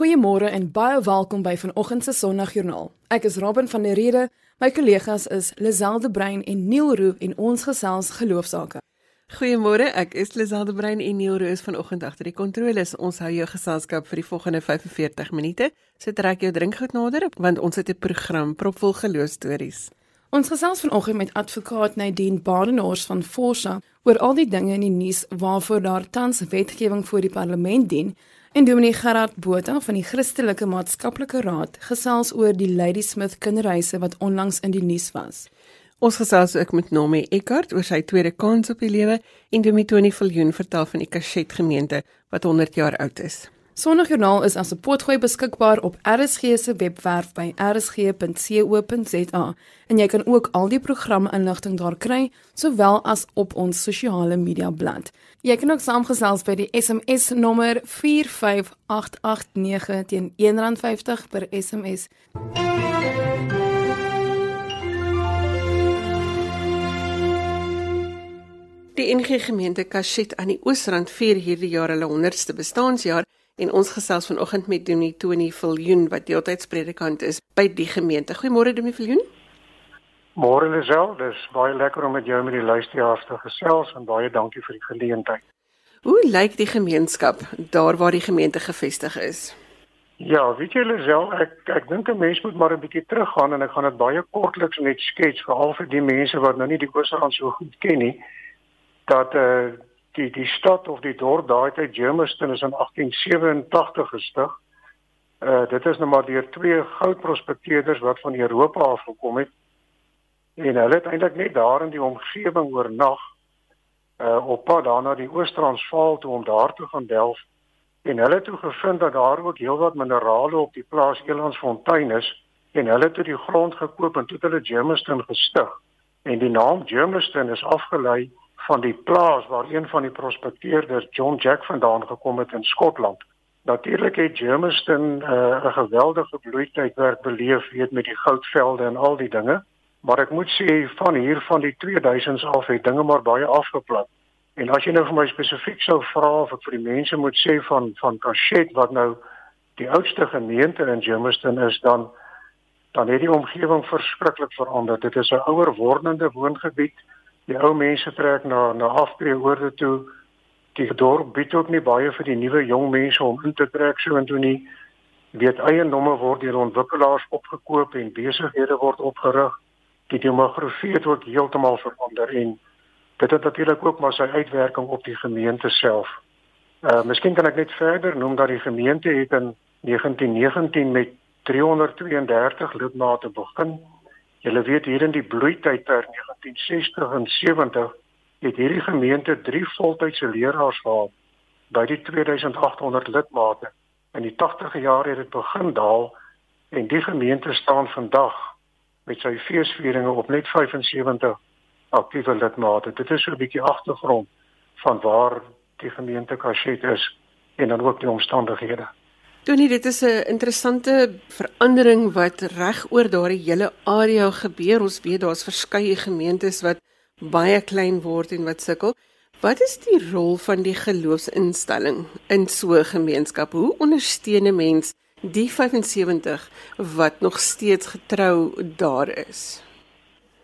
Goeiemôre en baie welkom by vanoggend se Sondagjoernaal. Ek is Robin van der Rede, my kollegas is Liselde Brein en Neil Roo en ons gesels geloofsake. Goeiemôre, ek is Liselde Brein en Neil Roo is vanoggend agter die kontroles. Ons hou jou geselskap vir die volgende 45 minute. So trek jou drinkgoed nader want ons het 'n program propvol geloofstories. Ons gesels vanoggend met advokaat Nadine Badenhorst van Forsa oor al die dinge in die nuus waarvoor daar tans wetgewing voor die parlement dien En Dominee Gerard Botha van die Christelike Maatskaplike Raad gesels oor die Ladysmith kinderreise wat onlangs in die nuus was. Ons gesels ook met Nomi Eckart oor sy tweede kans op die lewe en Dominee Tony Viljoen vertel van die Kashet gemeente wat 100 jaar oud is. Sondagjoernaal is as 'n potgooi beskikbaar op RSG se webwerf by rsg.co.za en jy kan ook al die programme inligting daar kry sowel as op ons sosiale media bladsy. Jy kan ook saamgesels by die SMS nommer 45889 teen R1.50 per SMS. Die NG Gemeente Kashet aan die Oosrand vier hierdie jaar hulle 100ste bestaanjaar en ons gesels vanoggend met Dominee Tony Viljoen wat deeltydspredikant is by die gemeente. Goeiemôre Dominee Viljoen. Môre Lisel, dis baie lekker om met jou met die luisteraars te gesels en baie dankie vir die geleentheid. Hoe lyk die gemeenskap daar waar die gemeente gevestig is? Ja, weet jy Lisel, ek ek dink 'n mens moet maar 'n bietjie teruggaan en ek gaan dit baie kortliks net skets veral vir die mense wat nou nie die Oos-Rand so goed ken nie. Dat eh uh, die die stad of die dorp daai tyd Germiston is in 1887 gestig. Uh dit is nou maar deur twee goudprospekteerders wat van Europa af gekom het. En hulle het eintlik net daar in die omgewing oornag uh op pad daarna die Oos-Transvaal toe om daar te gaan delf. En hulle het toe gevind dat daar ook heelwat minerale op die plaas Elandsfontein is en hulle het toe die grond gekoop en toe hulle Germiston gestig. En die naam Germiston is afgelei van die plaas waar een van die prospekteerders John Jack vandaan gekom het in Skotland. Natuurlik het Germiston uh, 'n geweldige bloeitydwerk beleef weet met die goudvelde en al die dinge, maar ek moet sê van hier van die 2000s af het dinge maar baie afgeplat. En as jy nou vir my spesifiek sou vra of ek vir die mense moet sê van van Kashet wat nou die oudste gemeente in Germiston is dan dan het die omgewing verskriklik verander. Dit is 'n ouer wordende woongebied die ou mense trek na na afbreeoorde toe. Die dorp bied ook nie baie vir die nuwe jong mense om in te trek so intoe nie. Weet eiendomme word deur ontwikkelaars opgekoop en besighede word opgerig. Die demografie het ook heeltemal verander en dit het natuurlik ook maar sy uitwerking op die gemeente self. Uh miskien kan ek net verder noem dat die gemeente het in 1919 met 332 lidmate begin Julle weet hier in die bloeityd ter 1960 en 70 het hierdie gemeente drie voltydse leraars gehad by die 2800 lidmate. In die 80e jare het dit begin daal en die gemeente staan vandag met sy feesvieringe op net 75 aktiewe lidmate. Dit is so 'n bietjie agtergrond van waar die gemeente Kashet is en dan ook die omstandighede. Tony, dit is 'n interessante verandering wat reg oor daardie hele area gebeur. Ons weet daar's verskeie gemeentes wat baie klein word en wat sukkel. Wat is die rol van die geloofsinstelling in so 'n gemeenskap? Hoe ondersteun 'n mens die 75 wat nog steeds getrou daar is?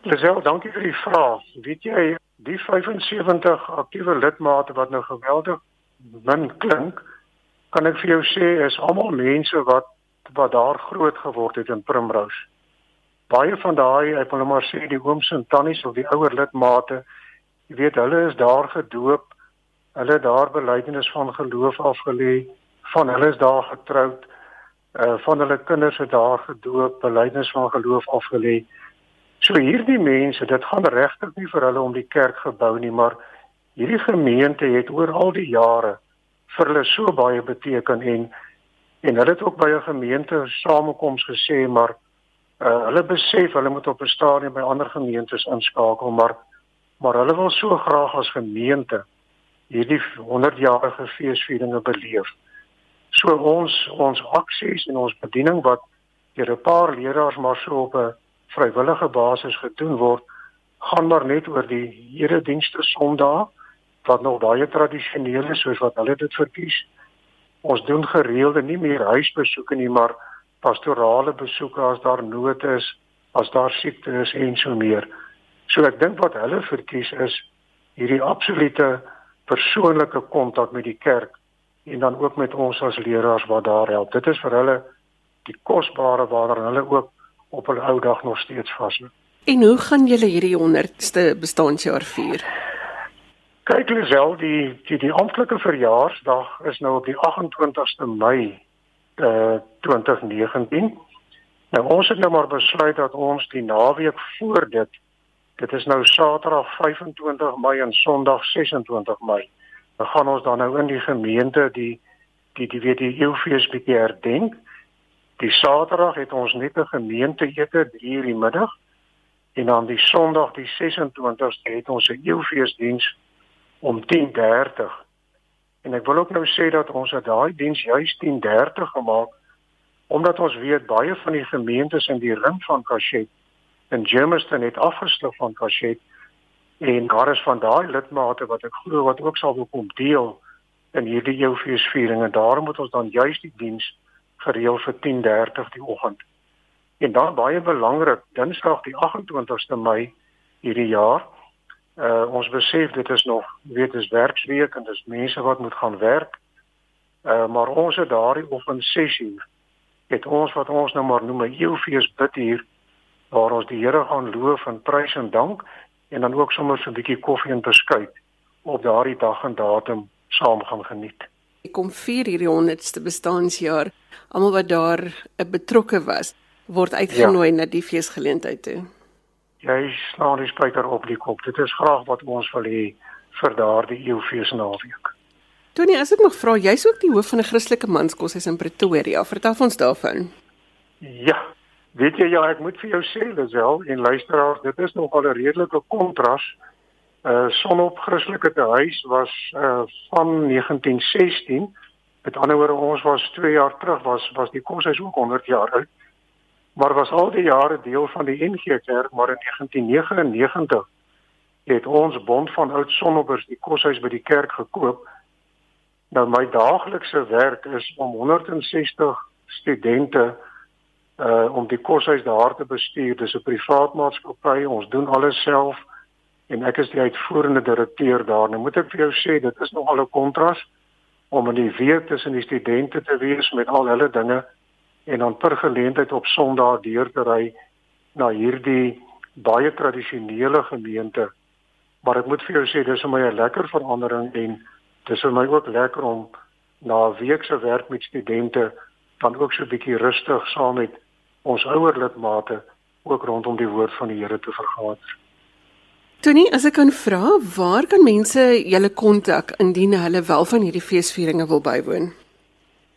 Lisel, dankie vir die vraag. Weet jy, die 75 aktiewe lidmate wat nou geweldig min klink, kan ek vir jou sê is almal mense wat wat daar groot geword het in Primrose. Baie van daai, ek wil net maar sê die ooms en tannies of die ouer lidmate, jy weet hulle is daar gedoop. Hulle daar belydenis van geloof afgelê, van hulle is daar getroud. Uh van hulle kinders het daar gedoop, belydenis van geloof afgelê. So hierdie mense, dit gaan regtig nie vir hulle om die kerk gebou nie, maar hierdie gemeente het oor al die jare vir hulle so baie beteken en en hulle het ook by 'n gemeente samekoms gesê maar uh, hulle besef hulle moet op 'n stadium by ander gemeentes inskakel maar maar hulle wil so graag as gemeente hierdie 100-jarige feesvieringe beleef. So ons ons aksies en ons bediening wat deur 'n paar leraars maar so op 'n vrywillige basis gedoen word, gaan maar net oor die eredienste Sondag wat nog baie tradisioneel is soos wat hulle dit verkies. Ons doen gereelde nie meer huisbesoeke nie, maar pastorale besoeke as daar nood is, as daar siekte is en so meer. So ek dink wat hulle verkies is hierdie absolute persoonlike kontak met die kerk en dan ook met ons as leraars wat daar help. Dit is vir hulle die kosbare waaraan hulle ook op 'n ou dag nog steeds vashou. En hoe gaan julle hierdie 100ste bestaanjaar vier? Kyk Lisel, die die die amptelike verjaarsdag is nou op die 28ste Mei uh 2019. Nou ons het nou maar besluit dat ons die naweek voor dit dit is nou Saterdag 25 Mei en Sondag 26 Mei. Dan gaan ons dan nou in die gemeente die die die weet die eeufees bietjie herdenk. Die Saterdag het ons net 'n gemeenteete 3 uur die middag en dan die Sondag die 26ste het ons 'n eeufeesdiens om 10:30. En ek wil ook nou sê dat ons het daai diens juis 10:30 gemaak omdat ons weet baie van die gemeentes in die ring van Kashet in Germiston het afgesluit van Kashet en daar is van daai lidmate wat ek glo wat ook sal wil kom deel in hierdie eeufeesviering en daarom moet ons dan juis die diens gereël vir 10:30 die oggend. En dan baie belangrik, Dinsdag die 28ste Mei hierdie jaar. Uh ons besef dit is nog weet dis werksweek en dis mense wat moet gaan werk. Uh maar ons het daardie oggend 6uur het ons wat ons nou maar noem 'n eeufees bid hier waar ons die Here gaan loof en prys en dank en dan ook sommer so 'n bietjie koffie en beskuit op daardie dag en datum saam gaan geniet. Ek kom vier hierdie 100ste bestaanjaar almal wat daar betrokke was word uitgenooi ja. na die feesgeleentheid toe. Jy slaan die spyker op die kop. Dit is graag wat ons wil hê vir daardie eeufees naweek. Tony, as ek mag vra, jy's ook die hoof van 'n Christelike manskoshuis in Pretoria. Vertel ons daarvan. Ja. Weet jy ja, ek moet vir jou sê, Lisel en luisteraars, dit is nogal 'n redelike kontras. Uh Sonop Christelike Huis was uh van 1916 Met ander woorde ons was 2 jaar terug was was die koshuis ook 100 jaar oud. Maar was al die jare deel van die NG Kerk, maar in 1999 het ons Bond van Oud Sonnobbers die koshuis by die kerk gekoop. Nou my daaglikse werk is om 160 studente uh om die koshuis daar te bestuur. Dis 'n privaat maatskappy. Ons doen alles self en ek is die uitvoerende direkteur daar. Nou moet ek vir jou sê dit is nogal 'n kontras om in die week tussen die studente te wees met al hulle dinge en dan per geleentheid op Sondag deur te ry na hierdie baie tradisionele gemeente. Maar ek moet vir jou sê dis vir my 'n lekker verandering en dis vir my ook lekker om na 'n week se werk met studente dan ook so 'n bietjie rustig saam met ons ouer lidmate ook rondom die woord van die Here te vergader. Tony, as ek kan vra, waar kan mense julle kontak indien hulle wel van hierdie feesvieringe wil bywoon?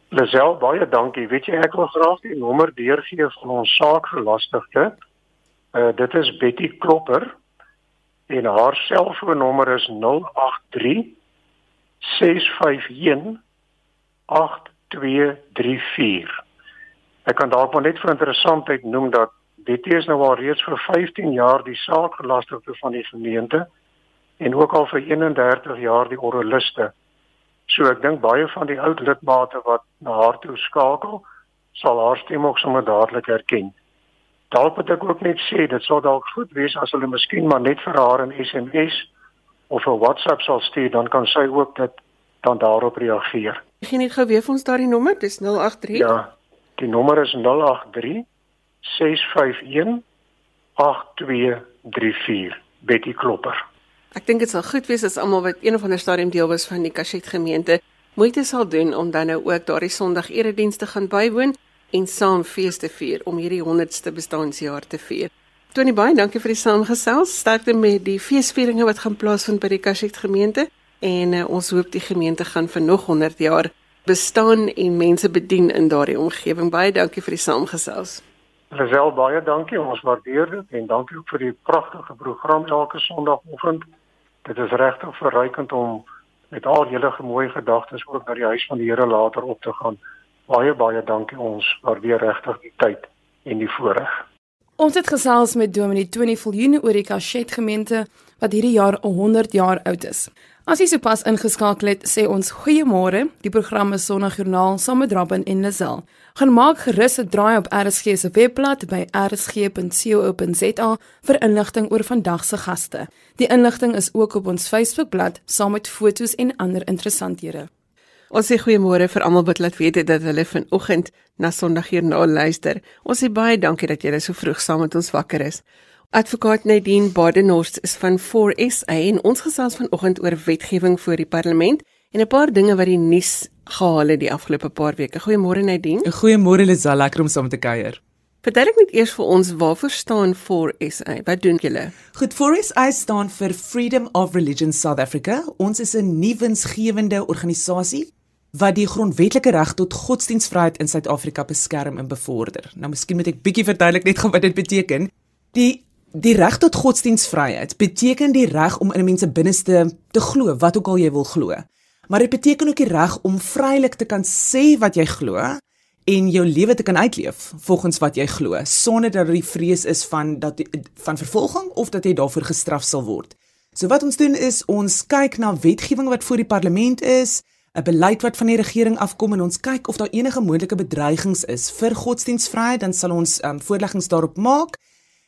Lisel, baie dankie. Weet jy, ek wil graag die nommer deurgee van ons saakgelastigde. Uh dit is Betty Klopper en haar selfoonnommer is 083 651 8234. Ek kan dalk maar net vir interessantheid noem dat Betty is nou al reeds vir 15 jaar die saakgelastigde van die gemeente en ook al vir 31 jaar die oraliste. So ek dink baie van die oud lidmate wat na haar toe skakel, sal haar stem ook sommer dadelik herken. Dalk moet ek ook net sê dit sou dalk goed wees as hulle miskien maar net vir haar 'n SMS of 'n WhatsApp sal stuur, dan kan sy ook dit dan daarop reageer. Ek gee net gou weer vir ons daardie nommer, dis 083. Ja. Die nommer is 083 651 8234 Betty Klopper. Ek dink dit sal goed wees as almal wat een of ander stadium deel was van die Kashet gemeente moeite sal doen om dan nou ook daardie Sondag erediens te gaan bywoon en saam fees te vier om hierdie 100ste bestaanjaar te vier. Tony baie dankie vir die saamgesels. Sterkte met die feesvieringe wat gaan plaasvind by die Kashet gemeente en uh, ons hoop die gemeente gaan vir nog 100 jaar bestaan en mense bedien in daardie omgewing. Baie dankie vir die saamgesels. Lisel baie dankie. Ons waardeer dit en dankie ook vir die pragtige program elke Sondagoggend. Dit is regtig verrykend om met al julle mooi gedagtes ook na die huis van die Here later op te gaan. Baie baie dankie ons waardeer regtig die tyd en die voorreg. Ons het gesels met Dominee Tony Viljoen oor die Kashet gemeente wat hierdie jaar 100 jaar oud is. As jy sopas ingeskakel het, sê ons goeiemôre. Die program is Sondagjoernaal saam met Robin en Lazel. Gaan maak gerus 'n draai op RSG se webblad by rsg.co.za vir inligting oor vandag se gaste. Die inligting is ook op ons Facebookblad saam met fotos en ander interessanthede. Ons sê goeiemôre vir almal wat laat weet dat hulle vanoggend na Sondagjoernaal luister. Ons sê baie dankie dat julle so vroeg saam met ons wakker is. Advokaat Nadine Badenhorst is van 4SA en ons gesels vanoggend oor wetgewing vir die parlement en 'n paar dinge wat die nuus gehaal het die afgelope paar weke. Goeiemôre Nadine. Goeiemôre Lisa, lekker om saam te kuier. Verduidelik net eers vir ons waarvoor staan 4SA? Wat doen julle? Goed, 4SA staan vir Freedom of Religion South Africa. Ons is 'n nuwensgewende organisasie wat die grondwetlike reg tot godsdienstvryheid in Suid-Afrika beskerm en bevorder. Nou miskien moet ek bietjie verduidelik net gou wat dit beteken. Die Die reg tot godsdienstvryheid beteken die reg om in 'n mens se binneste te glo wat ook al jy wil glo. Maar dit beteken ook die reg om vrylik te kan sê wat jy glo en jou lewe te kan uitleef volgens wat jy glo sonder dat die vrees is van dat van vervolging of dat jy daarvoor gestraf sal word. So wat ons doen is ons kyk na wetgewing wat voor die parlement is, 'n beleid wat van die regering afkom en ons kyk of daar enige moontlike bedreigings is vir godsdienstvryheid, dan sal ons um, voorleggings daarop maak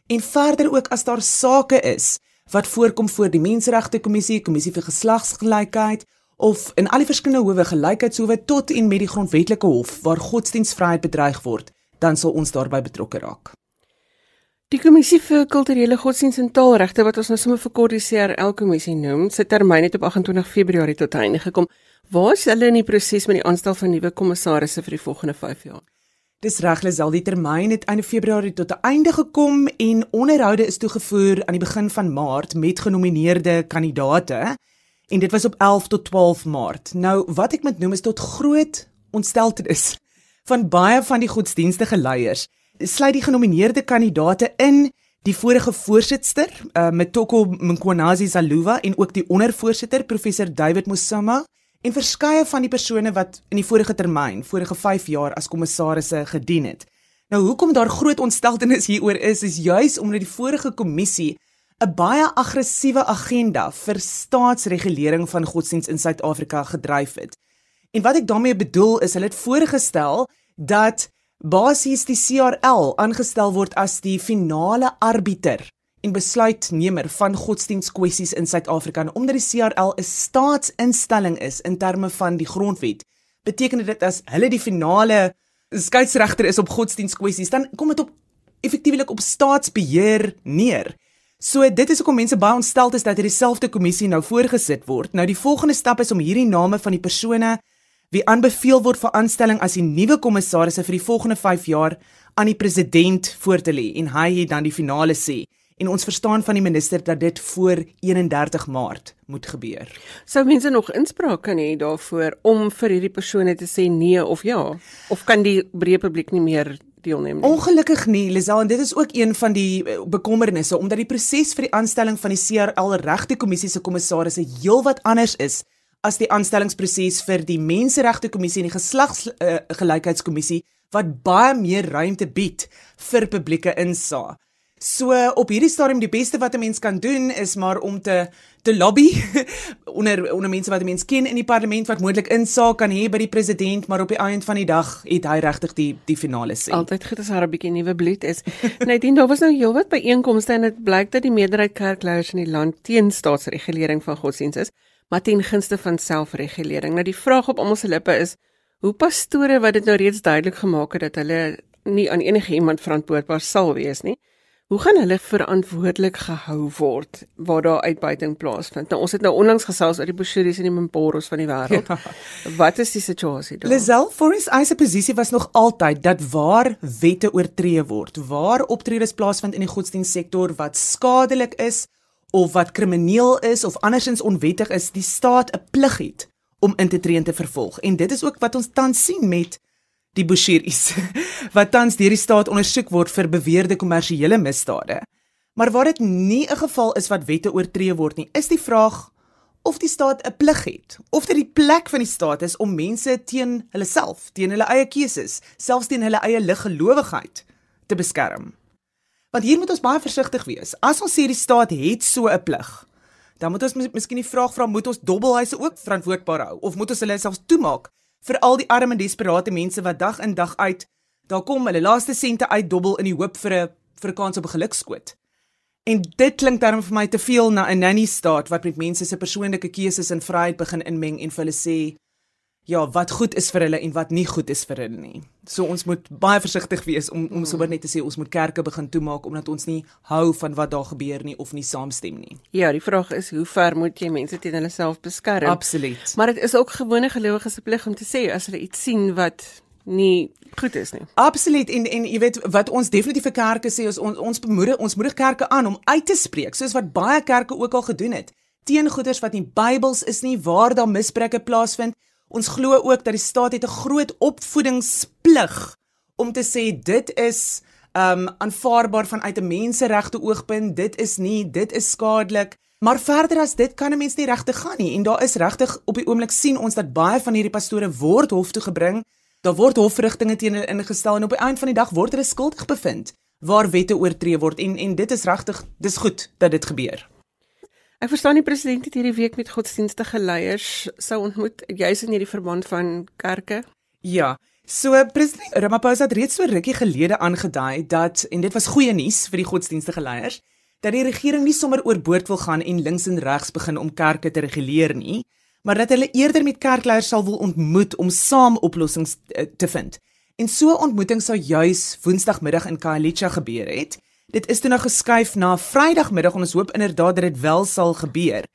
en verder ook as daar sake is wat voorkom voor die Menseregte Kommissie, Kommissie vir Geslagsgelykheid of in al die verskillende howe gelykheidshowe tot en met die grondwetlike hof waar godsdienstvryheid bedreig word, dan sal ons daarbey betrokke raak. Die Kommissie vir Kulturele Godsdienst en Taalregte wat ons nou sommer vir kort die CRL kommissie noem, se termyn het op 28 Februarie tot einde gekom. Waar is hulle in die proses met die aanstel van nuwe kommissarisse vir die volgende 5 jaar? Dis reg, Lisel, die termyn het einde Februarie tot 'n einde gekom en onderhoude is toegevoer aan die begin van Maart met genomineerde kandidaate en dit was op 11 tot 12 Maart. Nou, wat ek moet noem is tot groot ontsteltenis van baie van die godsdienstige leiers, sluit die genomineerde kandidaate in die vorige voorsitter, uh, Metoko Mkhonazi Zaluva en ook die ondervoorsitter, professor David Musama en verskeie van die persone wat in die vorige termyn, vorige 5 jaar as kommissarisse gedien het. Nou hoekom daar groot ontsteltenis hieroor is, is juis omdat die vorige kommissie 'n baie aggressiewe agenda vir staatsregulering van godsdiens in Suid-Afrika gedryf het. En wat ek daarmee bedoel is, hulle het voorgestel dat basies die CRL aangestel word as die finale arbiter en besluitnemer van godsdienstkwessies in Suid-Afrika en omdat die CRL 'n staatsinstelling is in terme van die grondwet, beteken dit as hulle die finale skeieregter is op godsdienstkwessies, dan kom dit op effektiewelik op staatsbeheer neer. So dit is hoekom mense baie ontstel is dat hierdie selfde kommissie nou voorgesit word. Nou die volgende stap is om hierdie name van die persone wie aanbeveel word vir aanstelling as die nuwe kommissarisse vir die volgende 5 jaar aan die president voor te lê en hy het dan die finale sê en ons verstaan van die minister dat dit voor 31 Maart moet gebeur. Sou mense nog inspraak kan hê daarvoor om vir hierdie persone te sê nee of ja of kan die breë publiek nie meer deelneem nie? Ongelukkig nie, Lisel, en dit is ook een van die eh, bekommernisse omdat die proses vir die aanstelling van die CRL regte kommissie se kommissarisse heelwat anders is as die aanstellingsproses vir die menseregte kommissie en die geslagsgelykheidskommissie uh, wat baie meer ruimte bied vir publieke insaag. So op hierdie stadium die beste wat 'n mens kan doen is maar om te te lobby onder onder mense wat 'n mens ken in die parlement wat moontlik insaak kan hê by die president, maar op die einde van die dag het hy regtig die die finale sê. Altyd goed as daar 'n bietjie nuwe bloed is. Nadien daar was nou heelwat byeenkomste en dit blyk dat die meerderheid kerkleiers in die land teen staatsregulering van godsdienst is, maar ten gunste van selfregulering. Nou die vraag op almal se lippe is hoe pastore wat dit nou reeds duidelik gemaak het dat hulle nie aan enige iemand verantwoordbaar sal wees nie. Hoe gaan hulle verantwoordelik gehou word waar daar uitbuiting plaasvind? Nou ons het nou onlangs gesels oor die Boshuris en die Mporos van die wêreld. Ja. Wat is die situasie daar? Lisel Forest se posisie was nog altyd dat waar wette oortree word, waar optredes plaasvind in die godsdienstsektor wat skadelik is of wat krimineel is of andersins onwettig is, die staat 'n plig het om in te tree en te vervolg. En dit is ook wat ons tans sien met die Bushiris wat tans deur die staat ondersoek word vir beweerde kommersiële misdade. Maar waar dit nie 'n geval is wat wette oortree word nie, is die vraag of die staat 'n plig het of dit die plek van die staat is om mense teen hulle self, teen hulle eie keuses, selfs teen hulle eie liggelowigheid te beskerm. Want hier moet ons baie versigtig wees. As ons sê die staat het so 'n plig, dan moet ons miskien die vraag vra, moet ons dobbelhuise ook verantwoordbaar hou of moet ons hulle selfs toemaak vir al die arm en desperate mense wat dag in dag uit daar kom hulle laaste sente uitdobbel in die hoop vir 'n vir 'n kans op gelukskoot. En dit klink dan vir my te veel na 'n nanny staat wat met mense se persoonlike keuses en vryheid begin inmeng en vir hulle sê ja, wat goed is vir hulle en wat nie goed is vir hulle nie. So ons moet baie versigtig wees om om sommer net te sê ons moet kerke begin toemaak omdat ons nie hou van wat daar gebeur nie of nie saamstem nie. Ja, die vraag is hoe ver moet jy mense teen hulle self beskerm? Absoluut. Maar dit is ook gewone gelowiges se plig om te sê as hulle iets sien wat nie goed is nie. Absoluut en en jy weet wat ons definitief vir kerke sê is ons ons bemoedig ons moedig kerke aan om uit te spreek soos wat baie kerke ook al gedoen het teen goeders wat nie Bybels is nie waar daar misbruike plaasvind. Ons glo ook dat die staat het 'n groot opvoedingsplig om te sê dit is um aanvaarbaar vanuit 'n menseregte oogpunt, dit is nie, dit is skadelik. Maar verder as dit kan 'n mens nie regtig gaan nie en daar is regtig op die oomblik sien ons dat baie van hierdie pastore word hof toe gebring Daar word hofverrigtinge teen hulle ingestel en op die einde van die dag word hulle skuldig bevind waar wette oortree word en en dit is regtig dis goed dat dit gebeur. Ek verstaan die president het hierdie week met godsdienstige leiers sou ontmoet juis in hierdie verband van kerke. Ja. So president Ramaphosa het reeds so rukkie gelede aangedui dat en dit was goeie nuus vir die godsdienstige leiers dat die regering nie sommer oorboord wil gaan en links en regs begin om kerke te reguleer nie maar dat hulle eerder met kerkleiers sal wil ontmoet om saam oplossings eh, te vind. En so 'n ontmoeting sou juis Woensdagmiddag in Khayelitsha gebeur het. Dit is toe nou geskuif na Vrydagmiddag en ons hoop inderdaad dat dit wel sal gebeur.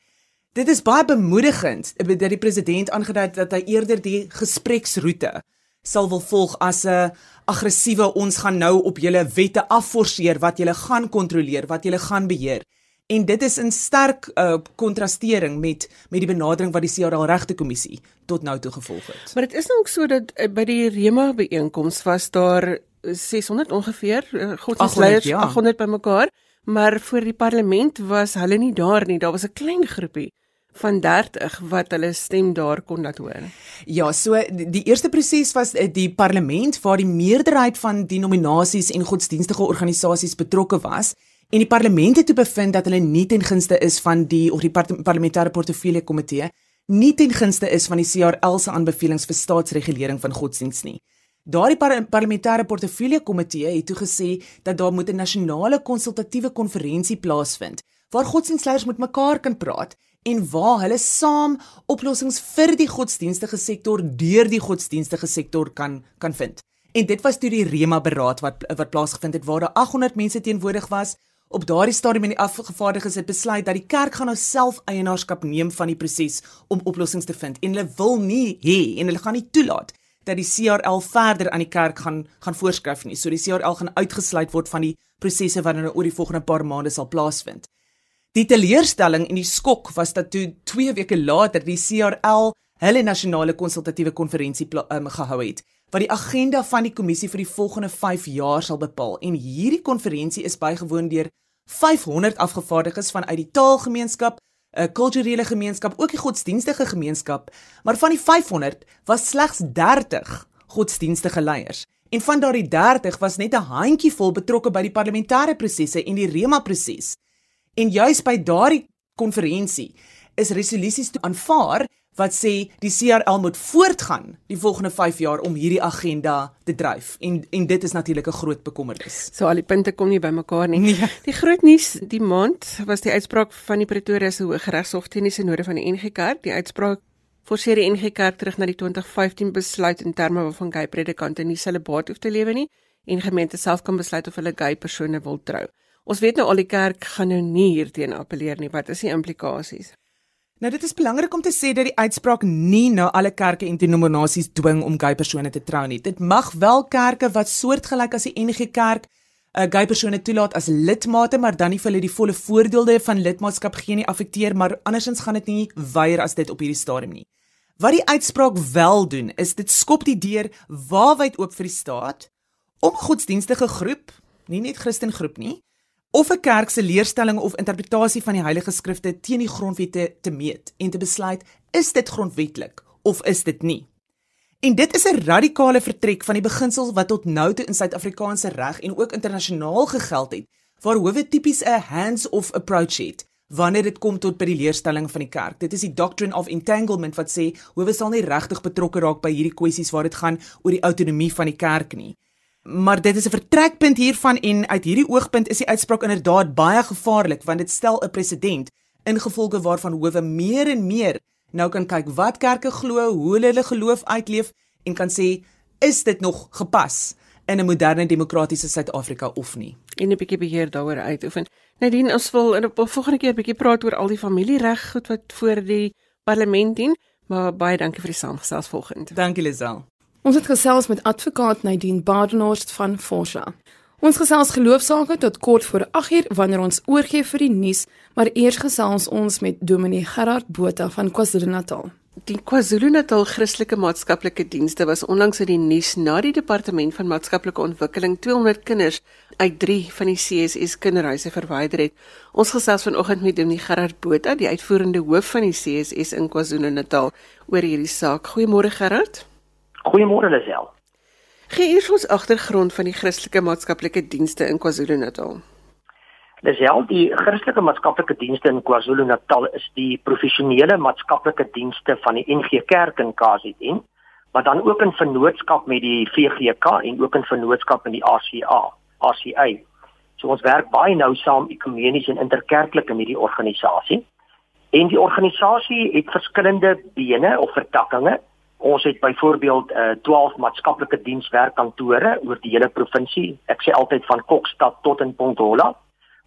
Dit is baie bemoedigend dat die president aangedui het dat hy eerder die gespreksroete sal wil volg as 'n aggressiewe ons gaan nou op julle wette afforceer wat julle gaan kontroleer, wat julle gaan beheer. En dit is in sterk uh, kontrastering met met die benadering wat die CRL regte kommissie tot nou toe gevolg het. Maar dit is nou ook so dat uh, by die Rema byeenkoms was daar 600 ongeveer uh, godsdienstleiers ja. 800 bymekaar, maar voor die parlement was hulle nie daar nie. Daar was 'n klein groepie van 30 wat hulle stem daar kon laat hoor. Ja, so die eerste proses was die parlement waar die meerderheid van die nominasies en godsdienstige organisasies betrokke was en die parlement het toe bevind dat hulle nie ten gunste is van die of die parlementêre portefeulje komitee nie ten gunste is van die CRL se aanbevelings vir staatsregulering van godsdiens nie. Daardie par parlementêre portefeulje komitee het toe gesê dat daar moet 'n nasionale konsultatiewe konferensie plaasvind waar godsdienstleiers met mekaar kan praat en waar hulle saam oplossings vir die godsdienstige sektor deur die godsdienstige sektor kan kan vind. En dit was toe die Rema beraad wat wat plaasgevind het waar daar 800 mense teenwoordig was Op daardie stadium in die afgevaardiges het besluit dat die kerk gaan nou self eienaarskap neem van die proses om oplossings te vind en hulle wil nie hê en hulle gaan nie toelaat dat die CRL verder aan die kerk gaan gaan voorskryf nie. So die CRL gaan uitgesluit word van die prosesse wat nou oor die volgende paar maande sal plaasvind. Die teleurstelling en die skok was dat toe 2 weke later die CRL hulle nasionale konsultatiewe konferensie um, gehou het wat die agenda van die kommissie vir die volgende 5 jaar sal bepaal en hierdie konferensie is bygewoon deur 500 afgevaardigdes vanuit die taalgemeenskap, 'n kulturele gemeenskap, ook die godsdienstige gemeenskap, maar van die 500 was slegs 30 godsdienstige leiers. En van daardie 30 was net 'n handjievol betrokke by die parlementêre prosesse en die Rema proses. En juis by daardie konferensie is resolusies toe aanvaar wat sê die CRL moet voortgaan die volgende 5 jaar om hierdie agenda te dryf en en dit is natuurlik 'n groot bekommernis. So al die punte kom nie bymekaar nie. Nee. Die groot nuus die maand was die uitspraak van die Pretoria se Hooggeregshof teen die sinode van die NG Kerk. Die uitspraak forceer die NG Kerk terug na die 2015 besluit in terme waarvan gay predikante nie celibaat hoef te lewe nie en gemeente self kan besluit of hulle gay persone wil trou. Ons weet nou al die kerk gaan nou nie hierteen appeleer nie. Wat is die implikasies? Nou dit is belangrik om te sê dat die uitspraak nie nou alle kerke en denominasies dwing om gay persone te trou nie. Dit mag wel kerke wat soortgelyk as die NG Kerk uh, gay persone toelaat as lidmate, maar dan nie vir hulle die volle voordele van lidmaatskap gee nie affekteer, maar andersins gaan dit nie weier as dit op hierdie stadium nie. Wat die uitspraak wel doen, is dit skop die deur waarwyd oop vir die staat om 'n godsdienstige groep, nie net Christen groep nie, of 'n kerk se leerstelling of interpretasie van die Heilige Skrifte teen die grondwette te meet en te besluit is dit grondwetlik of is dit nie. En dit is 'n radikale vertrek van die beginsels wat tot nou toe in Suid-Afrikaanse reg en ook internasionaal gegeld het waar howe tipies 'n hands-off approach het wanneer dit kom tot by die leerstelling van die kerk. Dit is die doctrine of entanglement wat sê howe sal nie regtig betrokke raak by hierdie kwessies waar dit gaan oor die autonomie van die kerk nie. Maar dit is 'n vertrekpunt hiervan en uit hierdie oogpunt is die uitspraak inderdaad baie gevaarlik want dit stel 'n presedent ingevolge waarvan howe meer en meer nou kan kyk wat kerke glo, hoe hulle hulle geloof uitleef en kan sê is dit nog gepas in 'n moderne demokratiese Suid-Afrika of nie. En 'n bietjie beheer daaroor uitoefen. Nadien ons wil in 'n volgende keer 'n bietjie praat oor al die familiereg goed wat voor die parlement dien, maar baie dankie vir die saamgesels volgende. Dankie Lisel. Ons het gesels met advokaat Nadine Badenhorst van Forsa. Ons gesels geloofsaake tot kort voor 8uur wanneer ons oorgie vir die nuus, maar eers gesels ons met Dominee Gerard Botha van KwaZulu-Natal. Die KwaZulu-Natal Christelike Maatskaplike Dienste was onlangs in die nuus na die Departement van Maatskaplike Ontwikkeling 200 kinders uit 3 van die CSS kinderhuise verwyder het. Ons gesels vanoggend met Dominee Gerard Botha, die uitvoerende hoof van die CSS in KwaZulu-Natal oor hierdie saak. Goeiemôre Gerard. Goeiemôre Lisel. Gee eers ons agtergrond van die Christelike Maatskaplike Dienste in KwaZulu-Natal. Lisel, die Christelike Maatskaplike Dienste in KwaZulu-Natal is die professionele maatskaplike dienste van die NG Kerk in KZN, maar dan ook in vennootskap met die VGK en ook in vennootskap met die ACA, ACA. So ons werk baie nou saam ekumenies en interkerklik in hierdie organisasie. En die organisasie het verskillende bene of vertakkings Ons het byvoorbeeld uh, 12 maatskaplike dienswerkkantore oor die hele provinsie. Ek sê altyd van Kokstad tot in Pongola.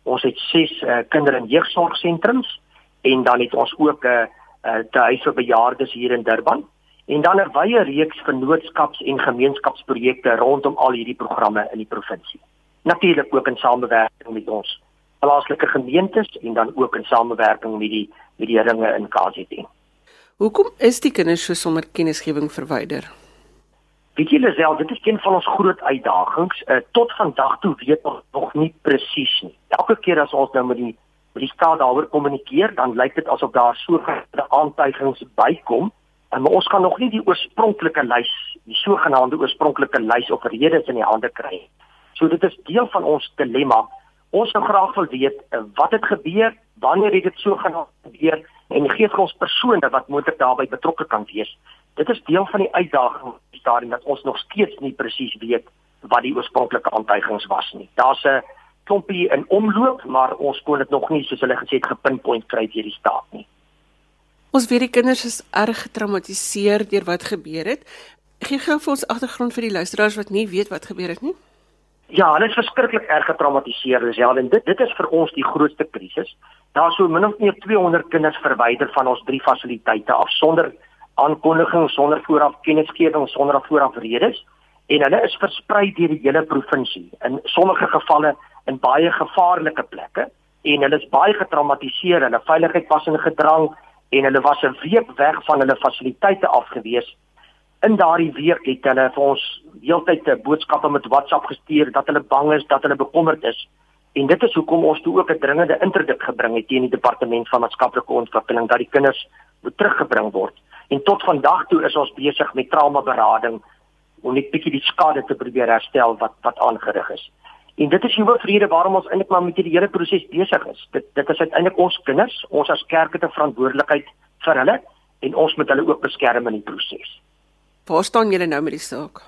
Ons het 6 uh, eh, kinder- en jeugsorgsentrums en dan het ons ook 'n uh, uh, tuis vir bejaardes hier in Durban en dan 'n wye reeks vennootskaps- en gemeenskapsprojekte rondom al hierdie programme in die provinsie. Natuurlik ook in samewerking met ons plaaslike gemeentes en dan ook in samewerking met die met die ringe in KZN. Hoekom is die kinders so sonder kennisgewing verwyder? Weet julle self, dit is een van ons groot uitdagings. Uh, tot vandag toe weet ons nog nie presies nie. Elke keer as ons nou met die met die staat daaroor kommunikeer, dan lyk dit asof daar sogenaamde aantuigings bykom, maar ons kan nog nie die oorspronklike lys, die sogenaamde oorspronklike lys of redes in die hande kry. So dit is deel van ons dilemma. Ons sou graag wil weet uh, wat het gebeur, wanneer het dit sogenaamd gebeur? En gee vir ons persone wat moontlik daarbey betrokke kan wees. Dit is deel van die uitdaging daarin dat ons nog steeds nie presies weet wat die oorspronklike aantuigings was nie. Daar's 'n klompie in omloop, maar ons kon dit nog nie soos hulle gesê het gepinpoint kry deur die staat nie. Ons weet die kinders is erg getraumatiseer deur wat gebeur het. Gee gou vir ons agtergrond vir die luisteraars wat nie weet wat gebeur het nie. Ja, hulle is verskriklik erg getraumatiseer, dis ja, en dit dit is vir ons die grootste krisis. Daar sou min of meer 200 kinders verwyder van ons drie fasiliteite af sonder aankondiging, sonder vooraf kennisgewing, sonder vooraf redes en hulle is versprei deur die hele provinsie in sommige gevalle in baie gevaarlike plekke en hulle is baie getraumatiseer, hulle veiligheid was in gedrang en hulle was 'n week weg van hulle fasiliteite afgewees. In daardie week het hulle vir ons heeltyd boodskappe met WhatsApp gestuur dat hulle bang is, dat hulle bekommerd is En dit is hoekom ons toe ook 'n dringende interdik gebring het teen die departement van maatskaplike ontwikkeling dat die kinders moet teruggebring word. En tot vandag toe is ons besig met trauma berading om net bietjie die skade te probeer herstel wat wat aangerig is. En dit is die hoofrede waarom ons eintlik maar met hierdie hele proses besig is. Dit dit is uiteindelik ons kinders, ons as kerk het 'n verantwoordelikheid vir hulle en ons moet hulle ook beskerm in die proses. Waar staan julle nou met die saak?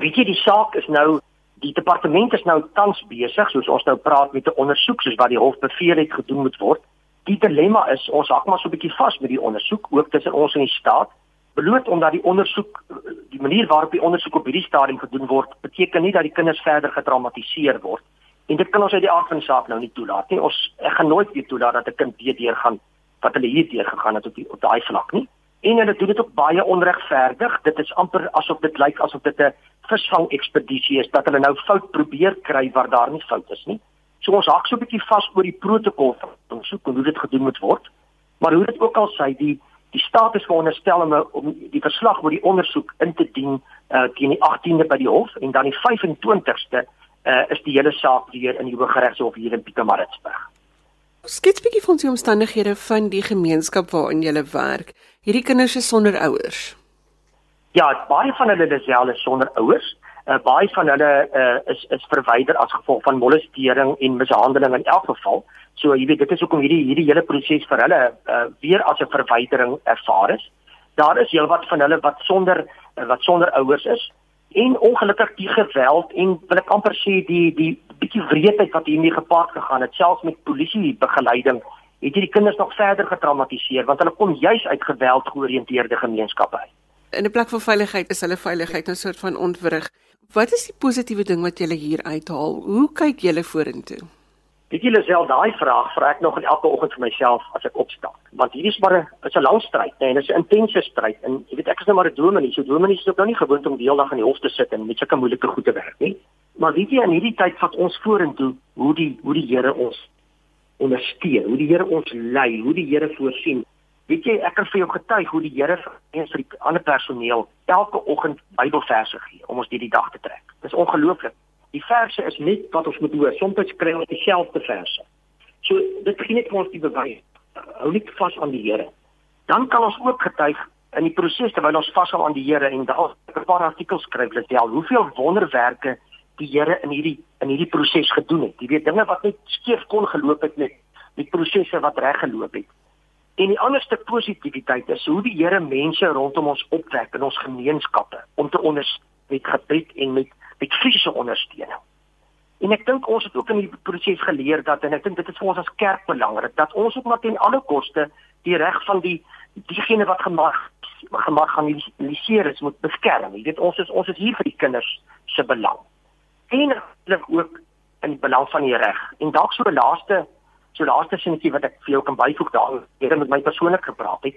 Weet jy die saak is nou Die departement is nou tans besig, soos ons nou praat met 'n ondersoek soos wat die hof beveel het gedoen moet word. Die dilemma is ons hak maar so 'n bietjie vas met die ondersoek ook tussen ons en die staat. Beloot omdat die ondersoek die manier waarop die ondersoek op hierdie stadium gedoen word, beteken nie dat die kinders verder getraumatiseer word. En dit kan ons uit die aard van die saak nou nie toelaat nie. Ons ek gaan nooit weer toelaat dat 'n kind weer deurgaan wat hulle hier deur gegaan het op die op daai vlak nie. En hulle doen dit ook baie onregverdig. Dit is amper asof dit lyk asof dit 'n visvang ekspedisie is dat hulle nou fout probeer kry waar daar nie fout is nie. So ons hak so 'n bietjie vas oor die protokol van ondersoek hoe dit gedoen moet word. Maar hoe dit ook al sê, die die staat is veronderstel om, om die verslag oor die ondersoek in te dien uh, teen die 18de by die hof en dan die 25ste uh, is die hele saak weer in die Hooggeregshof hier in Pietermaritzburg. Skets bietjie van die omstandighede van die gemeenskap waarin jy werk. Hierdie kinders is sonder ouers. Ja, baie van hulle is self sonder ouers. Uh, baie van hulle uh, is is verwyder as gevolg van molestering en mishandeling in elk geval. So jy weet dit is hoekom hierdie hierdie hele proses vir hulle uh, weer as 'n verwydering ervaar is. Daar is heelwat van hulle wat sonder uh, wat sonder ouers is en ongelukkig die geweld en wil ek amper sê die die bietjie wreedheid wat hiermee gepaard gegaan het selfs met polisie begeleiding het hierdie kinders nog verder getraumatiseer want hulle kom juis uit geweld georiënteerde gemeenskappe uit. In 'n plek van veiligheid is hulle veiligheid 'n soort van ontwrig. Wat is die positiewe ding wat jy hier uithaal? Hoe kyk jy vorentoe? Weet julle self daai vraag vra ek nog elke oggend vir myself as ek opstaan. Want hierdie is maar 'n is 'n lang stryd, nee, en dit is 'n intense stryd. En jy weet ek is nou maar 'n dominee, so dominee is ook nou nie gewoond om die hele dag in die hof te sit en met sulke moeilike goed te werk nie. Maar weet jy in hierdie tyd vat ons vorentoe hoe die hoe die Here ons ondersteun, hoe die Here ons lei, hoe die Here voorsien. Weet jy, ek kan vir jou getuig hoe die Here vir vir die ander personeel elke oggend Bybelverse gee om ons hierdie dag te trek. Dit is ongelooflik. Die verse is net wat ons moet hoor. Soms kry ons dieselfde verse. So dit gee net vir ons die bewys. Hou net vas aan die Here. Dan kan ons ook getuig in die proses terwyl ons vashou aan die Here en daar 'n paar artikels skryf jy al hoeveel wonderwerke die Here in hierdie in hierdie proses gedoen het. Jy weet dinge wat net skeef kon geloop het met die prosesse wat reg geloop het. En die ander stuk positiwiteit is hoe die Here mense rondom ons opwek in ons gemeenskappe om te ondersteun met gebed en met met fisiese ondersteuning. En ek dink ons het ook in die proses geleer dat en ek dink dit is vir ons as kerk belangrik dat ons ook maar ten alle koste die reg van die diegene wat gemaak gemaak gaan initieer is moet beskerm. Jy weet ons is ons is hier vir die kinders se belang. En natuurlik ook in die belang van die reg. En dalk so 'n laaste so laaste sinnetjie wat ek vir jou kan byvoeg daar, het met my persoonlik gepraat het.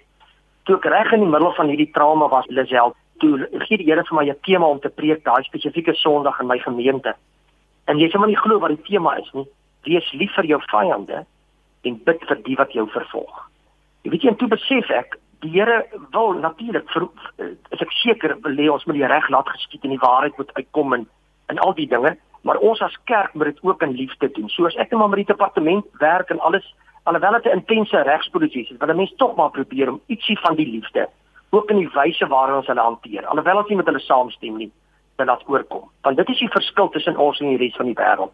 Toe ek reg in die middel van hierdie trauma was, Lisel, toe gee die Here vir my 'n tema om te preek daai spesifieke Sondag in my gemeente. En jy sê maar nie glo wat die tema is nie. Wees lief vir jou vyande en bid vir die wat jou vervolg. Jy weet jy en toe besef ek die Here wil natuurlik is ek seker wil hê ons moet die reg laat geskied en die waarheid moet uitkom en en al die dinge, maar ons as kerk moet dit ook in liefde doen. So as ek net maar met die departement werk en alles alhoewel dit 'n intense regsproses is, wil 'n mens tog maar probeer om ietsie van die liefde ook in die wyse waarop ons hulle hanteer. Alhoewel ons nie met hulle saamstem nie, wil dit oorkom. Want dit is die verskil tussen ons en die res van die wêreld.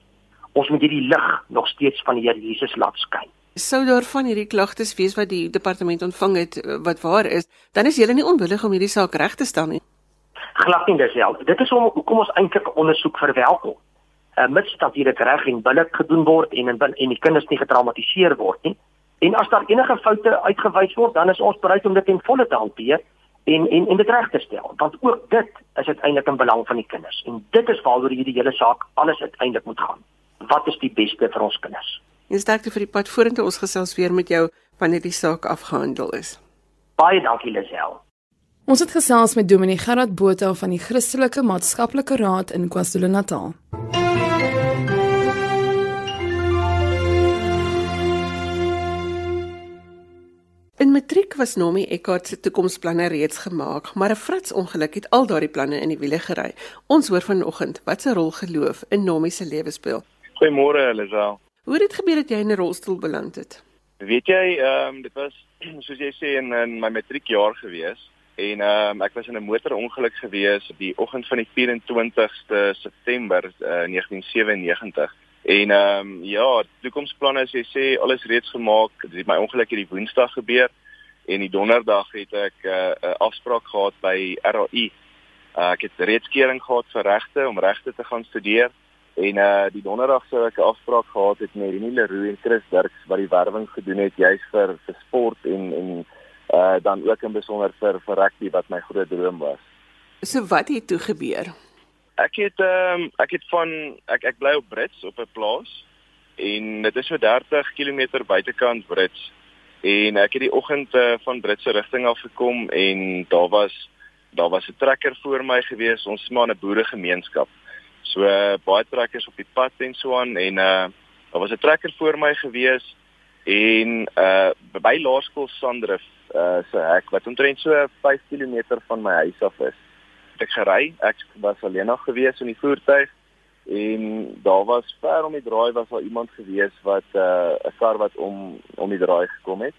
Ons moet hierdie lig nog steeds van die Here Jesus laat skyn. Sou daar van hierdie klagtes wees wat die departement ontvang het wat waar is, dan is julle nie onwillig om hierdie saak reg te stel nie. Glad nie dieselfde. Dit is om hoekom ons eintlik 'n ondersoek verwelkom. Uh, mits dat hierdie reg en billik gedoen word en en, en die kinders nie getraumatiseer word nie. En as daar enige foute uitgewys word, dan is ons bereid om dit in volle te hanteer en en en dit reg te stel. Want ook dit is uiteindelik in belang van die kinders. En dit is waaroor hierdie hele saak alles uiteindelik moet gaan. Wat is die beste vir ons kinders? En sterkte vir die pad vorentoe ons gesels weer met jou wanneer die saak afgehandel is. Baie dankie Lisel. Ons het gesels met Dominee Gerard Botha van die Christelike Maatskaplike Raad in KwaZulu-Natal. In matriek was Nomi Eckart se toekomsplanne reeds gemaak, maar 'n frats ongeluk het al daardie planne in die wiele gery. Ons hoor vanoggend wat 'n rol geloof in Nomi se lewe speel. Goeiemôre, Elisa. Hoe het dit gebeur dat jy in 'n rolstoel beland het? Weet jy, ehm um, dit was soos jy sê in, in my matriekjaar gewees en ehm um, ek was in 'n motorongeluk gewees die oggend van die 24ste September uh, 1997. En ehm um, ja, toekomsplanne as jy sê alles reeds gemaak. Het my ongeluk hierdie Woensdag gebeur en die Donderdag het ek eh, 'n uh, afspraak gehad by RAI. Uh, ek het reeds kering gehad vir regte om regte te gaan studeer en uh die Donderdag sou ek 'n afspraak gehad het met Renie Leroux en Chris Dirks wat die werwing gedoen het juis vir vir sport en en uh dan ook in besonder vir vir rugby wat my groot droom was. So wat het toe gebeur? Ek het ehm um, ek het van ek ek bly op Brits op 'n plaas en dit is so 30 km buitekant Brits en ek het die oggend uh, van Britse rigting af gekom en daar was daar was 'n trekker voor my gewees ons is maar 'n boeregemeenskap so uh, baie trekkers op die pad en so aan en uh, daar was 'n trekker voor my gewees en uh, by Laerskool Sandrif uh, se hek wat omtrent so 5 km van my huis af is ek gery. Ek was alleen nog gewees in die voertuig en daar was ver om die draai was daar iemand gewees wat 'n uh, kar wat om om die draai gekom het.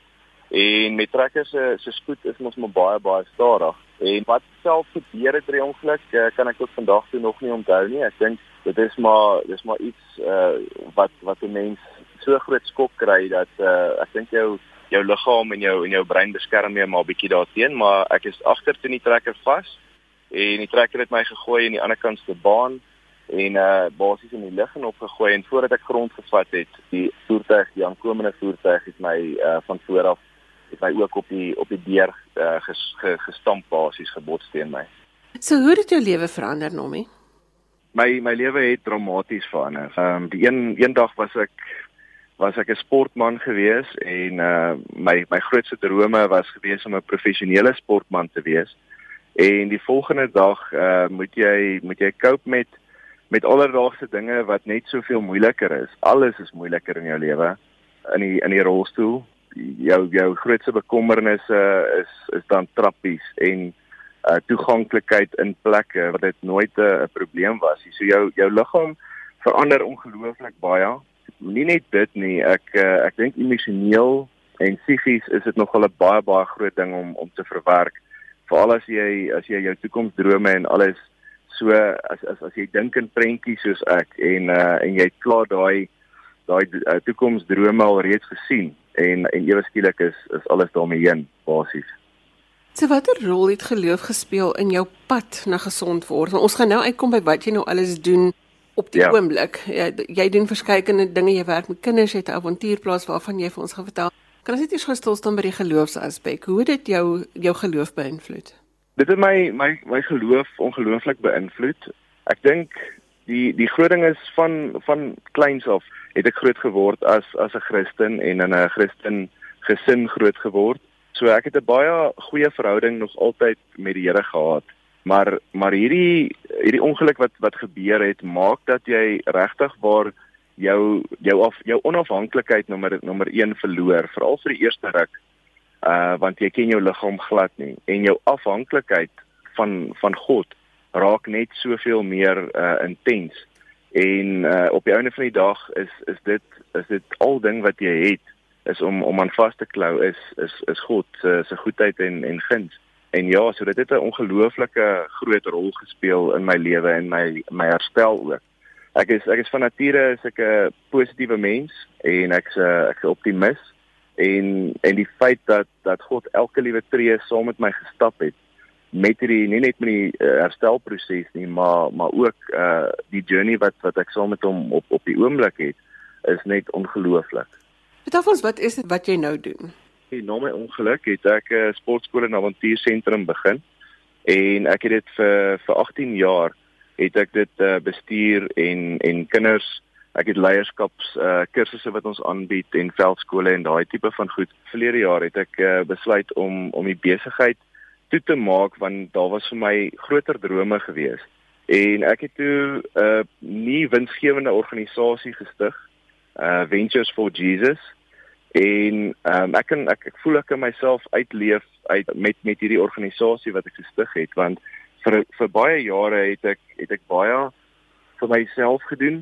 En met trekkers se se spoed is mos maar baie baie stadig. En wat self gebeur het by die ongeluk, uh, kan ek tot vandag toe nog nie onthou nie. Ek dink dit is maar dis maar iets uh wat wat 'n mens so groot skok kry dat uh ek dink jou jou liggaam en jou en jou brein beskerm mee maar bietjie daarteen, maar ek is agter teen die trekker vas en die trekker het my gegooi aan die ander kant se baan en uh basies in die lug en opgegooi en voordat ek grond gevat het, die voertuig, die aankomende voertuig het my uh van voor af het my ook op die op die deur uh, ges, gestamp basies gebots teen my. So hoe het jou lewe verander, Nomie? My my lewe het dramaties verander. Ehm um, die een eendag was ek was ek 'n sportman gewees en uh my my grootste drome was gewees om 'n professionele sportman te wees. En die volgende dag uh moet jy moet jy cope met met alledaagse dinge wat net soveel moeiliker is. Alles is moeiliker in jou lewe in die in die rolstoel jou jou grootste bekommernisse is is dan trappies en uh toeganklikheid in plekke wat dit nooit 'n uh, probleem was. So jou jou liggaam verander ongelooflik baie. Nie net dit nie, ek uh, ek dink emosioneel en psigies is dit nogal 'n baie baie groot ding om om te verwerk. Veral as jy as jy jou toekomsdrome en alles so as as as jy dink in prentjies soos ek en uh en jy klaar daai daai uh, toekomsdrome al reeds gesien en en ewe skielik is is alles daarmee heen basies. So watter rol het geloof gespeel in jou pad na gesond word? Want ons gaan nou uitkom by wat jy nou alles doen op die ja. oomblik. Ja, jy doen verskeie dinge, jy werk met kinders, jy het 'n avontuurplaas waarvan jy vir ons gaan vertel. Kan ons net eers gestel staan by die geloofsaspek? Hoe het dit jou jou geloof beïnvloed? Dit het my my my geloof ongelooflik beïnvloed. Ek dink die die groot ding is van van kleins af het ek groot geword as as 'n Christen en in 'n Christen gesin groot geword. So ek het 'n baie goeie verhouding nog altyd met die Here gehad. Maar maar hierdie hierdie ongeluk wat wat gebeur het, maak dat jy regtig waar jou jou af jou onafhanklikheid nommer nommer 1 verloor, veral vir die eerste ruk. Uh want jy ken jou liggaam glad nie en jou afhanklikheid van van God raak net soveel meer uh intens. En uh op die einde van die dag is is dit is dit al ding wat jy het is om om aan vas te klou is is is God se se goedheid en en guns. En ja, so dit het 'n ongelooflike groot rol gespeel in my lewe en my my herstel ook. Ek is ek is van nature is ek 'n positiewe mens en ek's 'n ek's 'n optimis en en die feit dat dat God elke liewe tree saam met my gestap het met hierdie nie net met die uh, herstelproses nie, maar maar ook uh die journey wat wat ek saam met hom op op die oomblik het, is net ongelooflik. Vertel ons wat is dit wat jy nou doen? Na my ongeluk het ek 'n uh, sportskool en avontuursentrum begin en ek het dit vir vir 18 jaar het ek dit uh, bestuur en en kinders ek het leierskaps uh, kursusse wat ons aanbied en veldskole en daai tipe van goed. Verlede jaar het ek uh, besluit om om die besigheid toe te maak want daar was vir my groter drome gewees. En ek het toe 'n uh, nie winsgewende organisasie gestig, uh Ventures for Jesus. En um, ek kan ek, ek voel ek kan myself uitleef uit met met hierdie organisasie wat ek gestig het want vir vir baie jare het ek het ek baie vir myself gedoen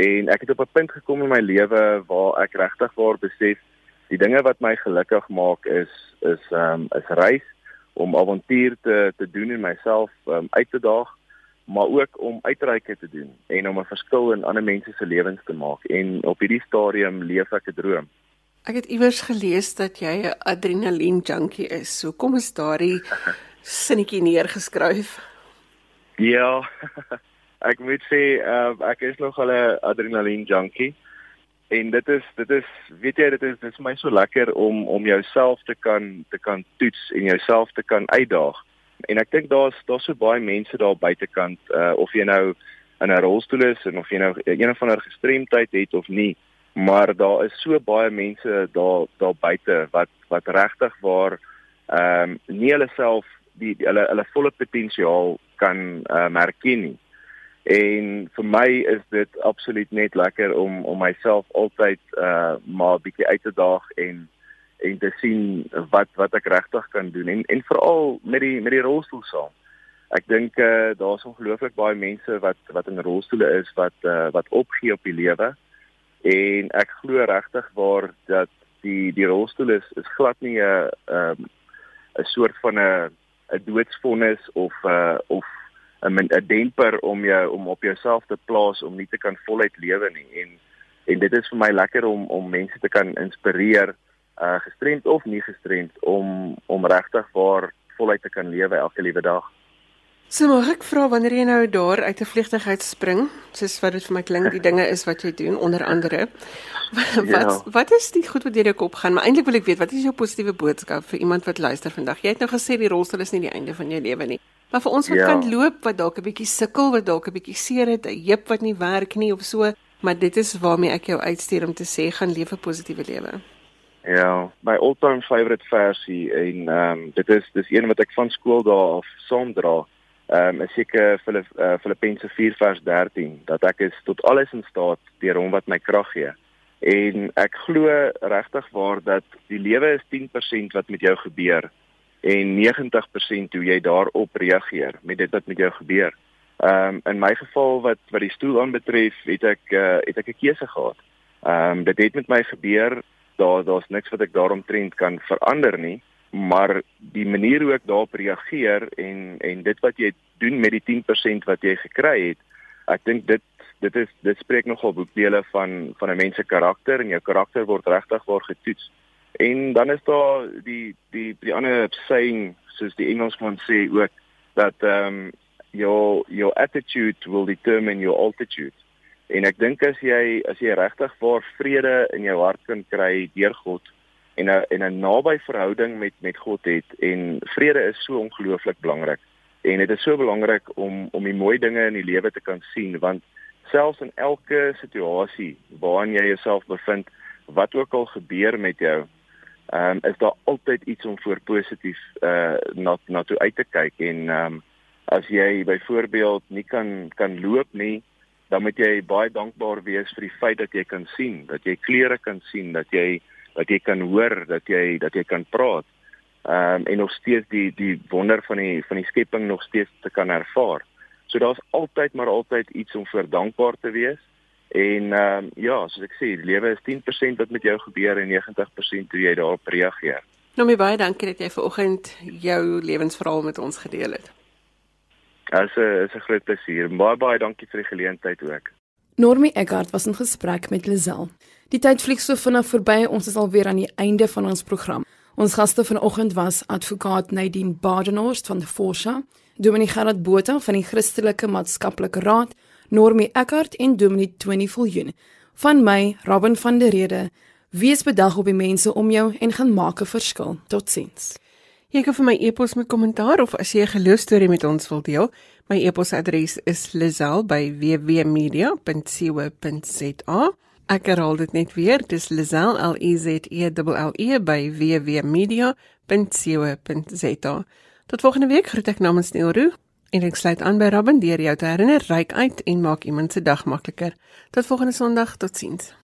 en ek het op 'n punt gekom in my lewe waar ek regtig waar besef die dinge wat my gelukkig maak is is um is reis om avontuur te te doen en myself um, uit te daag maar ook om uitreike te doen en om 'n verskil in ander mense se lewens te maak en op hierdie stadium leef ek 'n droom. Ek het iewers gelees dat jy 'n adrenalien junkie is. So kom ons daardie sinnetjie neergeskryf. Ja. ek moet sê uh, ek is nog 'n adrenalien junkie en dit is dit is weet jy dit is dit is my so lekker om om jouself te kan te kan toets en jouself te kan uitdaag. En ek dink daar's daar's so baie mense daar buitekant uh of jy nou in 'n rolstoel is en of jy nou een of ander gestremdheid het of nie, maar daar is so baie mense daar daar buite wat wat regtig waar ehm um, nie hulle self die, die hulle hulle volle potensiaal kan uh herken nie. En vir my is dit absoluut net lekker om om myself altyd uh maar bietjie uit te daag en en te sien wat wat ek regtig kan doen en en veral met die met die rolstoel saam. Ek dink uh daar's ongelooflik baie mense wat wat in rolstoele is wat uh wat opgee op die lewe en ek glo regtig waar dat die die rolstoel is is glad nie 'n 'n 'n soort van 'n 'n doodsvonnis of 'n uh, of 'n 'n demper om jou om op jouself te plaas om nie te kan voluit lewe nie en en dit is vir my lekker om om mense te kan inspireer uh gestremd of nie gestremd om om regtig waar voluit te kan lewe elke liewe dag. So mag ek vra wanneer jy nou daar uit 'n vliegtuig spring, soos wat dit vir my klink die dinge is wat jy doen onder andere. Wat ja. wat is die goed wat deur jou kop gaan? Maar eintlik wil ek weet wat is jou positiewe boodskap vir iemand wat luister vandag? Jy het nou gesê die rolstoel is nie die einde van jou lewe nie. Maar vir ons wat ja. kan loop, wat dalk 'n bietjie sukkel, wat dalk 'n bietjie seer het, 'n heup wat nie werk nie of so, maar dit is waarmee ek jou uitstuur om te sê gaan leef 'n positiewe lewe. Ja, my all-time favorite versie en ehm um, dit is dis een wat ek van skool daar af saam dra. Ehm um, is seker Filip uh, Filippense 4 vers 13 dat ek is tot alles in staat deur hom wat my krag gee. En ek glo regtig waar dat die lewe is 10% wat met jou gebeur en 90% hoe jy daarop reageer met dit wat met jou gebeur. Ehm um, in my geval wat wat die stoel aanbetref, het ek uh, het ek 'n keuse gehad. Ehm um, dit het met my gebeur. Daar daar's niks wat ek daaromtrent kan verander nie, maar die manier hoe ek daarop reageer en en dit wat jy doen met die 10% wat jy gekry het, ek dink dit dit is dit spreek nogal boekdele van van 'n mens se karakter en jou karakter word regtig waar getoets. En dan is daar die die die ander saying soos die Engelsman sê ook dat ehm um, your your attitude will determine your altitude. En ek dink as jy as jy regtig waar vrede in jou hart kan kry deur God en 'n en 'n naby verhouding met met God het en vrede is so ongelooflik belangrik. En dit is so belangrik om om die mooi dinge in die lewe te kan sien want selfs in elke situasie waarin jy jouself bevind, wat ook al gebeur met jou, ehm um, is daar altyd iets om voor positief uh na na toe uit te kyk en ehm um, as jy byvoorbeeld nie kan kan loop nie, dan moet jy baie dankbaar wees vir die feit dat jy kan sien, dat jy kleure kan sien, dat jy dat jy kan hoor, dat jy dat jy kan praat. Ehm um, en nog steeds die die wonder van die van die skepping nog steeds te kan ervaar. So daar's altyd maar altyd iets om vir dankbaar te wees. En ehm um, ja, soos ek sê, die lewe is 10% wat met jou gebeur en 90% hoe jy daarop reageer. Nou my baie dankie dat jy vanoggend jou lewensverhaal met ons gedeel het. Dit is 'n is 'n groot plesier. Baie baie dankie vir die geleentheid ook. Normie Eckart was in gesprek met Lisel. Die tyd vlieg so vinnig verby, ons is alweer aan die einde van ons program. Ons gaste vanoggend was advokaat Nadine Badenhorst van die Forsha, Dominee Gerard Botha van die Christelike Maatskaplike Raad, Normie Eckart en Dominee Tony Viljoen. Van my, Robin van der Rede. Wees bedag op die mense om jou en gaan maak 'n verskil. Totsiens. Jy kan vir my e-pos met kommentaar of as jy 'n geloostorie met ons wil deel, my e-posadres is lizel@wwmedia.co.za. Ek herhaal dit net weer, dis lizel l e z e l e by wwmedia.co.za. Tot volgende week groet ek namens Neelroo en ek sluit aan by Robin deur jou te herinner, ryk uit en maak iemand se dag makliker. Tot volgende Sondag, totsiens.